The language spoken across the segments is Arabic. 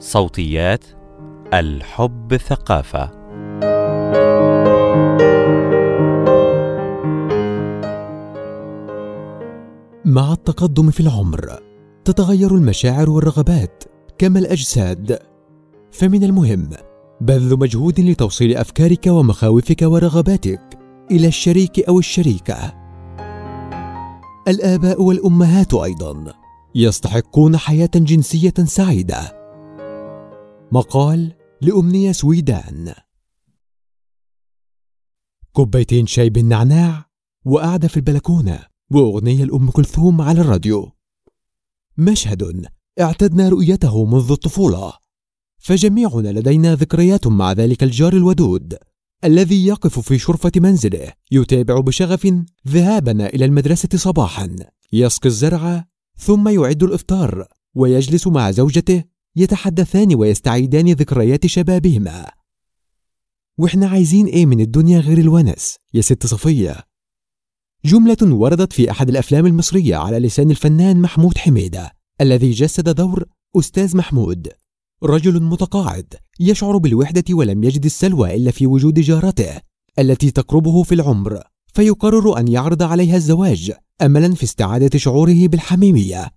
صوتيات الحب ثقافة. مع التقدم في العمر تتغير المشاعر والرغبات كما الأجساد. فمن المهم بذل مجهود لتوصيل أفكارك ومخاوفك ورغباتك إلى الشريك أو الشريكة. الآباء والأمهات أيضا يستحقون حياة جنسية سعيدة. مقال لأمنية سويدان. كوبايتين شاي بالنعناع وقاعدة في البلكونة وأغنية لأم كلثوم على الراديو. مشهد اعتدنا رؤيته منذ الطفولة. فجميعنا لدينا ذكريات مع ذلك الجار الودود الذي يقف في شرفة منزله يتابع بشغف ذهابنا إلى المدرسة صباحا. يسقي الزرع ثم يعد الإفطار ويجلس مع زوجته يتحدثان ويستعيدان ذكريات شبابهما. وإحنا عايزين إيه من الدنيا غير الونس يا ست صفية؟ جملة وردت في أحد الأفلام المصرية على لسان الفنان محمود حميدة الذي جسد دور أستاذ محمود. رجل متقاعد يشعر بالوحدة ولم يجد السلوى إلا في وجود جارته التي تقربه في العمر فيقرر أن يعرض عليها الزواج. أملا في استعادة شعوره بالحميمية.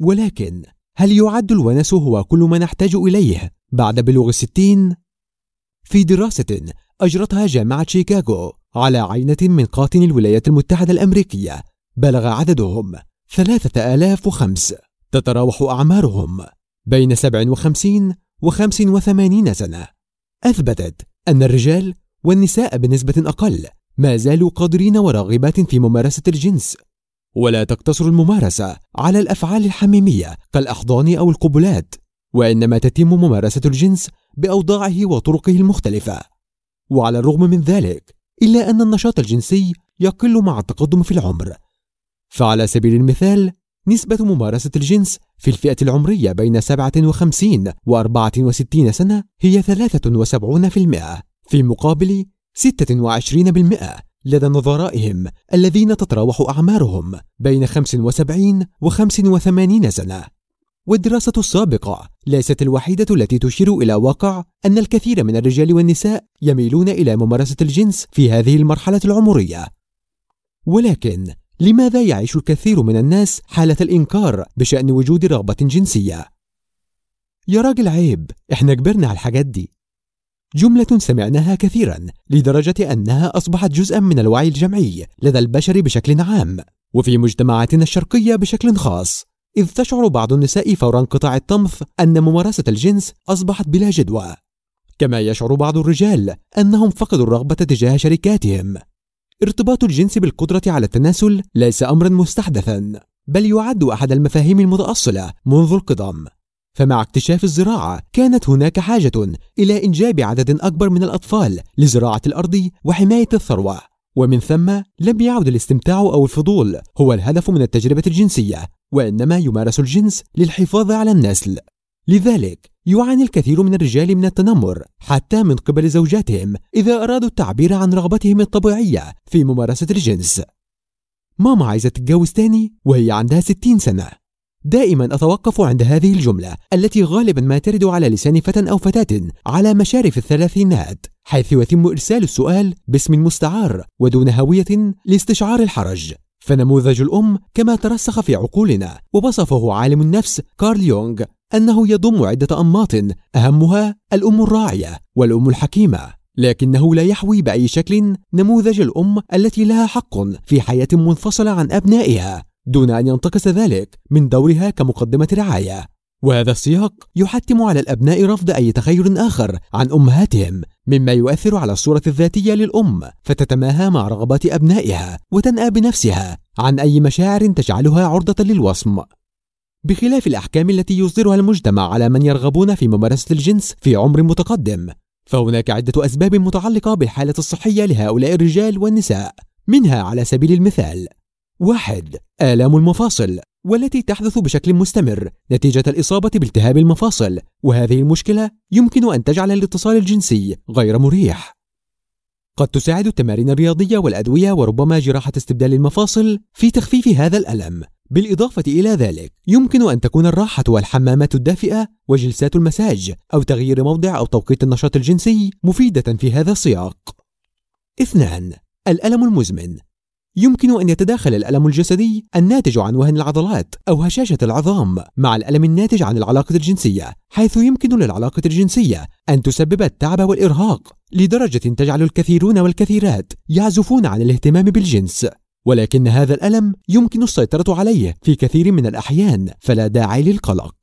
ولكن هل يعد الونس هو كل ما نحتاج إليه بعد بلوغ الستين؟ في دراسة أجرتها جامعة شيكاغو على عينة من قاطن الولايات المتحدة الأمريكية بلغ عددهم ثلاثة آلاف وخمس. تتراوح أعمارهم بين 57 و 85 سنة. أثبتت أن الرجال والنساء بنسبة أقل ما زالوا قادرين وراغبات في ممارسة الجنس. ولا تقتصر الممارسة على الأفعال الحميمية كالأحضان أو القبلات وإنما تتم ممارسة الجنس بأوضاعه وطرقه المختلفة. وعلى الرغم من ذلك إلا أن النشاط الجنسي يقل مع التقدم في العمر. فعلى سبيل المثال نسبة ممارسة الجنس في الفئة العمرية بين 57 و 64 سنة هي 73% في مقابل 26% لدى نظرائهم الذين تتراوح أعمارهم بين 75 و 85 سنة. والدراسة السابقة ليست الوحيدة التي تشير إلى واقع أن الكثير من الرجال والنساء يميلون إلى ممارسة الجنس في هذه المرحلة العمرية. ولكن لماذا يعيش الكثير من الناس حالة الإنكار بشأن وجود رغبة جنسية؟ يا راجل عيب إحنا كبرنا على الحاجات دي. جملة سمعناها كثيرا لدرجة أنها أصبحت جزءا من الوعي الجمعي لدى البشر بشكل عام وفي مجتمعاتنا الشرقية بشكل خاص إذ تشعر بعض النساء فور انقطاع الطمث أن ممارسة الجنس أصبحت بلا جدوى. كما يشعر بعض الرجال أنهم فقدوا الرغبة تجاه شركاتهم. ارتباط الجنس بالقدرة على التناسل ليس أمرا مستحدثا بل يعد أحد المفاهيم المتأصلة منذ القدم. فمع اكتشاف الزراعة كانت هناك حاجة إلى إنجاب عدد أكبر من الأطفال لزراعة الأرض وحماية الثروة. ومن ثم لم يعد الاستمتاع أو الفضول هو الهدف من التجربة الجنسية وإنما يمارس الجنس للحفاظ على النسل. لذلك يعاني الكثير من الرجال من التنمر حتى من قبل زوجاتهم إذا أرادوا التعبير عن رغبتهم الطبيعية في ممارسة الجنس. ماما عايزة تتجوز تاني وهي عندها 60 سنة. دائما أتوقف عند هذه الجملة التي غالبا ما ترد على لسان فتى أو فتاة على مشارف الثلاثينات حيث يتم إرسال السؤال باسم مستعار ودون هوية لاستشعار الحرج. فنموذج الأم كما ترسخ في عقولنا ووصفه عالم النفس كارل يونغ أنه يضم عدة أنماط أهمها الأم الراعية والأم الحكيمة. لكنه لا يحوي بأي شكل نموذج الأم التي لها حق في حياة منفصلة عن أبنائها. دون أن ينتقص ذلك من دورها كمقدمة رعاية. وهذا السياق يحتم على الأبناء رفض أي تخيل آخر عن أمهاتهم مما يؤثر على الصورة الذاتية للأم فتتماهى مع رغبات أبنائها وتنأى بنفسها عن أي مشاعر تجعلها عرضة للوصم. بخلاف الأحكام التي يصدرها المجتمع على من يرغبون في ممارسة الجنس في عمر متقدم فهناك عدة أسباب متعلقة بالحالة الصحية لهؤلاء الرجال والنساء منها على سبيل المثال واحد آلام المفاصل والتي تحدث بشكل مستمر نتيجة الإصابة بالتهاب المفاصل وهذه المشكلة يمكن أن تجعل الاتصال الجنسي غير مريح. قد تساعد التمارين الرياضية والأدوية وربما جراحة استبدال المفاصل في تخفيف هذا الألم. بالإضافة إلى ذلك يمكن أن تكون الراحة والحمامات الدافئة وجلسات المساج أو تغيير موضع أو توقيت النشاط الجنسي مفيدة في هذا السياق. اثنان الألم المزمن. يمكن أن يتداخل الألم الجسدي الناتج عن وهن العضلات أو هشاشة العظام مع الألم الناتج عن العلاقة الجنسية حيث يمكن للعلاقة الجنسية أن تسبب التعب والإرهاق لدرجة تجعل الكثيرون والكثيرات يعزفون عن الاهتمام بالجنس. ولكن هذا الألم يمكن السيطرة عليه في كثير من الأحيان فلا داعي للقلق.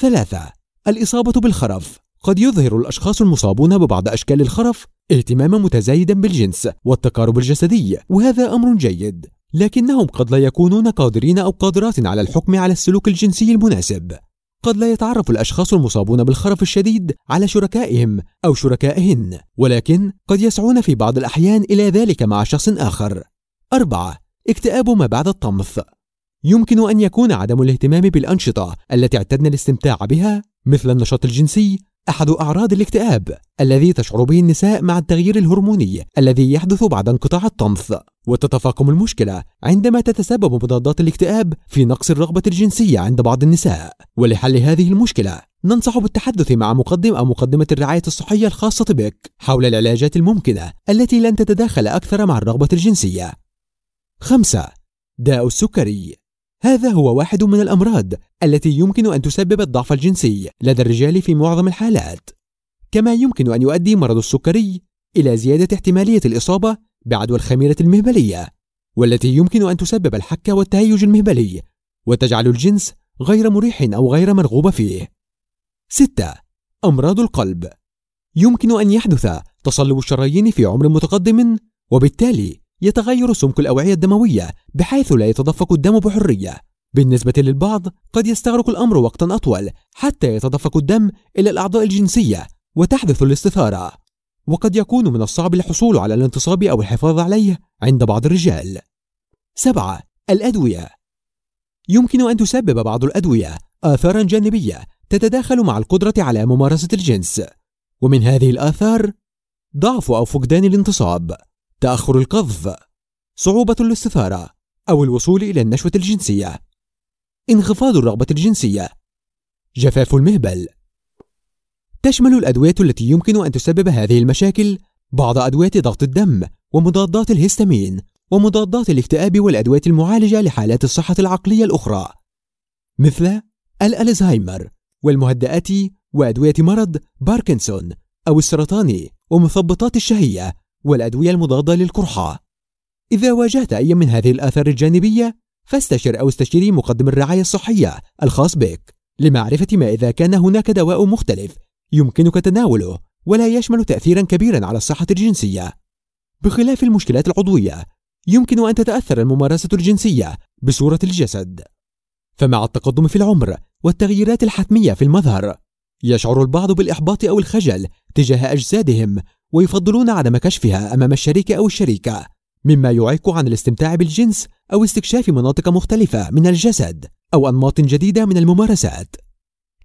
ثلاثة الإصابة بالخرف. قد يظهر الأشخاص المصابون ببعض أشكال الخرف اهتماما متزايدا بالجنس والتقارب الجسدي وهذا أمر جيد. لكنهم قد لا يكونون قادرين أو قادرات على الحكم على السلوك الجنسي المناسب. قد لا يتعرف الأشخاص المصابون بالخرف الشديد على شركائهم أو شركائهن ولكن قد يسعون في بعض الأحيان إلى ذلك مع شخص آخر. أربعة اكتئاب ما بعد الطمث. يمكن أن يكون عدم الاهتمام بالأنشطة التي اعتدنا الاستمتاع بها مثل النشاط الجنسي أحد أعراض الاكتئاب الذي تشعر به النساء مع التغيير الهرموني الذي يحدث بعد انقطاع الطمث. وتتفاقم المشكلة عندما تتسبب مضادات الاكتئاب في نقص الرغبة الجنسية عند بعض النساء. ولحل هذه المشكلة ننصح بالتحدث مع مقدم أو مقدمة الرعاية الصحية الخاصة بك حول العلاجات الممكنة التي لن تتداخل أكثر مع الرغبة الجنسية. خمسة داء السكري. هذا هو واحد من الأمراض التي يمكن أن تسبب الضعف الجنسي لدى الرجال في معظم الحالات كما يمكن أن يؤدي مرض السكري إلى زيادة احتمالية الإصابة بعدوى الخميرة المهبلية والتي يمكن أن تسبب الحك والتهيج المهبلي وتجعل الجنس غير مريح أو غير مرغوب فيه 6. أمراض القلب يمكن أن يحدث تصلب الشرايين في عمر متقدم وبالتالي يتغير سمك الأوعية الدموية بحيث لا يتدفق الدم بحرية. بالنسبة للبعض قد يستغرق الأمر وقتا أطول حتى يتدفق الدم إلى الأعضاء الجنسية وتحدث الاستثارة. وقد يكون من الصعب الحصول على الانتصاب أو الحفاظ عليه عند بعض الرجال. سبعة الأدوية. يمكن أن تسبب بعض الأدوية آثارا جانبية تتداخل مع القدرة على ممارسة الجنس. ومن هذه الآثار ضعف أو فقدان الانتصاب. تأخر القذف. صعوبة الاستثارة أو الوصول إلى النشوة الجنسية. انخفاض الرغبة الجنسية. جفاف المهبل. تشمل الأدوية التي يمكن أن تسبب هذه المشاكل بعض أدوية ضغط الدم ومضادات الهستامين ومضادات الاكتئاب والأدوية المعالجة لحالات الصحة العقلية الأخرى مثل الألزهايمر والمهدئات وأدوية مرض باركنسون أو السرطان ومثبطات الشهية. والأدوية المضادة للقرحة. إذا واجهت أي من هذه الآثار الجانبية فاستشر أو استشيري مقدم الرعاية الصحية الخاص بك لمعرفة ما إذا كان هناك دواء مختلف يمكنك تناوله ولا يشمل تأثيرا كبيرا على الصحة الجنسية. بخلاف المشكلات العضوية يمكن أن تتأثر الممارسة الجنسية بصورة الجسد. فمع التقدم في العمر والتغييرات الحتمية في المظهر يشعر البعض بالإحباط أو الخجل تجاه أجسادهم ويفضلون عدم كشفها أمام الشريك أو الشريكة مما يعيق عن الاستمتاع بالجنس أو استكشاف مناطق مختلفة من الجسد أو أنماط جديدة من الممارسات.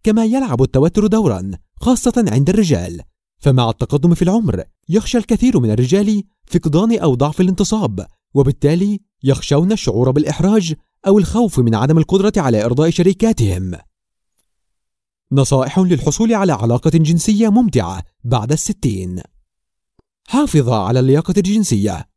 كما يلعب التوتر دورا خاصة عند الرجال فمع التقدم في العمر يخشى الكثير من الرجال فقدان أو ضعف الانتصاب وبالتالي يخشون الشعور بالإحراج أو الخوف من عدم القدرة على إرضاء شريكاتهم. نصائح للحصول على علاقة جنسية ممتعة بعد الستين. حافظ على اللياقة الجنسية.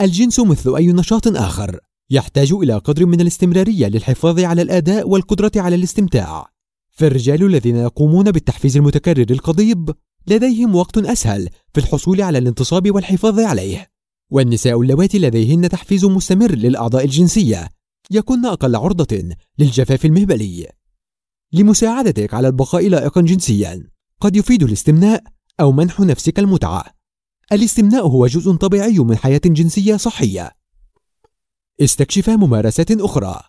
الجنس مثل أي نشاط آخر يحتاج إلى قدر من الاستمرارية للحفاظ على الأداء والقدرة على الاستمتاع. فالرجال الذين يقومون بالتحفيز المتكرر القضيب لديهم وقت أسهل في الحصول على الانتصاب والحفاظ عليه. والنساء اللواتي لديهن تحفيز مستمر للأعضاء الجنسية. يكن أقل عرضة للجفاف المهبلي. لمساعدتك على البقاء لائقا جنسيا قد يفيد الاستمناء أو منح نفسك المتعة. الاستمناء هو جزء طبيعي من حياة جنسية صحية. استكشف ممارسات أخرى.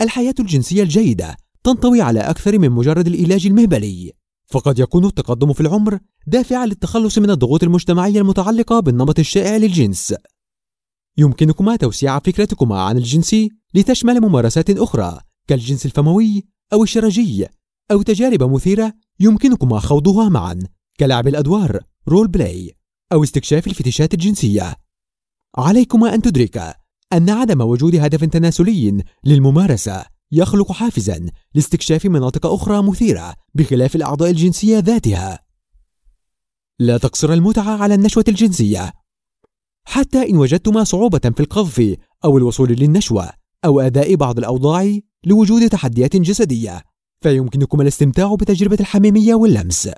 الحياة الجنسية الجيدة تنطوي على أكثر من مجرد العلاج المهبلي، فقد يكون التقدم في العمر دافعا للتخلص من الضغوط المجتمعية المتعلقة بالنمط الشائع للجنس. يمكنكما توسيع فكرتكما عن الجنس لتشمل ممارسات أخرى كالجنس الفموي أو الشرجي أو تجارب مثيرة يمكنكما خوضها معا كلعب الأدوار role play أو استكشاف الفتشات الجنسية. عليكما أن تدركا أن عدم وجود هدف تناسلي للممارسة يخلق حافزا لاستكشاف مناطق أخرى مثيرة بخلاف الأعضاء الجنسية ذاتها. لا تقصر المتعة على النشوة الجنسية. حتى إن وجدتما صعوبة في القذف أو الوصول للنشوة أو أداء بعض الأوضاع لوجود تحديات جسدية فيمكنكم الاستمتاع بتجربة الحميمية واللمس.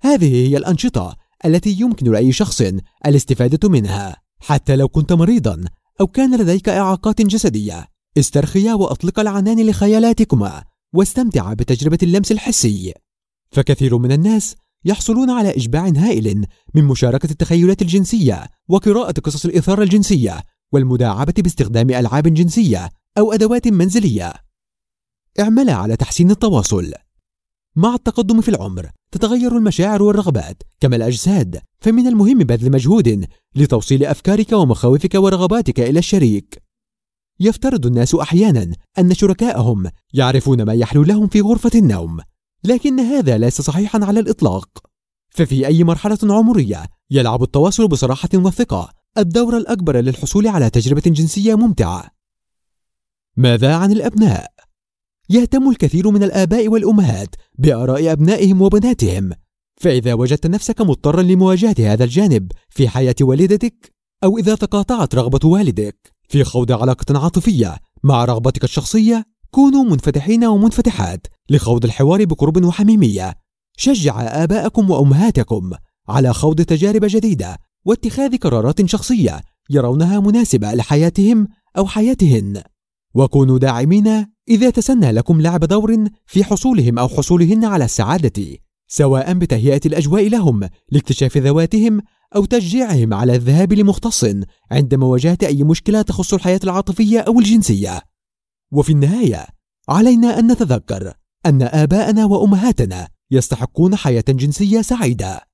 هذه هي الأنشطة التي يمكن لأي شخص الاستفادة منها حتى لو كنت مريضا أو كان لديك إعاقات جسدية استرخيا وأطلق العنان لخيالاتكما واستمتع بتجربة اللمس الحسي فكثير من الناس يحصلون على إشباع هائل من مشاركة التخيلات الجنسية وقراءة قصص الإثارة الجنسية والمداعبة باستخدام ألعاب جنسية أو أدوات منزلية. اعمل على تحسين التواصل. مع التقدم في العمر تتغير المشاعر والرغبات كما الأجساد، فمن المهم بذل مجهود لتوصيل أفكارك ومخاوفك ورغباتك إلى الشريك. يفترض الناس أحيانا أن شركائهم يعرفون ما يحلو لهم في غرفة النوم، لكن هذا ليس صحيحا على الإطلاق. ففي أي مرحلة عمرية يلعب التواصل بصراحة وثقة الدور الأكبر للحصول على تجربة جنسية ممتعة. ماذا عن الأبناء؟ يهتم الكثير من الآباء والأمهات بآراء أبنائهم وبناتهم، فإذا وجدت نفسك مضطرا لمواجهة هذا الجانب في حياة والدتك، أو إذا تقاطعت رغبة والدك في خوض علاقة عاطفية مع رغبتك الشخصية، كونوا منفتحين ومنفتحات لخوض الحوار بقرب وحميمية. شجع آباءكم وأمهاتكم على خوض تجارب جديدة واتخاذ قرارات شخصية يرونها مناسبة لحياتهم أو حياتهن وكونوا داعمين إذا تسنى لكم لعب دور في حصولهم أو حصولهن على السعادة سواء بتهيئة الأجواء لهم لاكتشاف ذواتهم أو تشجيعهم على الذهاب لمختص عند مواجهة أي مشكلة تخص الحياة العاطفية أو الجنسية. وفي النهاية علينا أن نتذكر أن آباءنا وأمهاتنا يستحقون حياة جنسية سعيدة.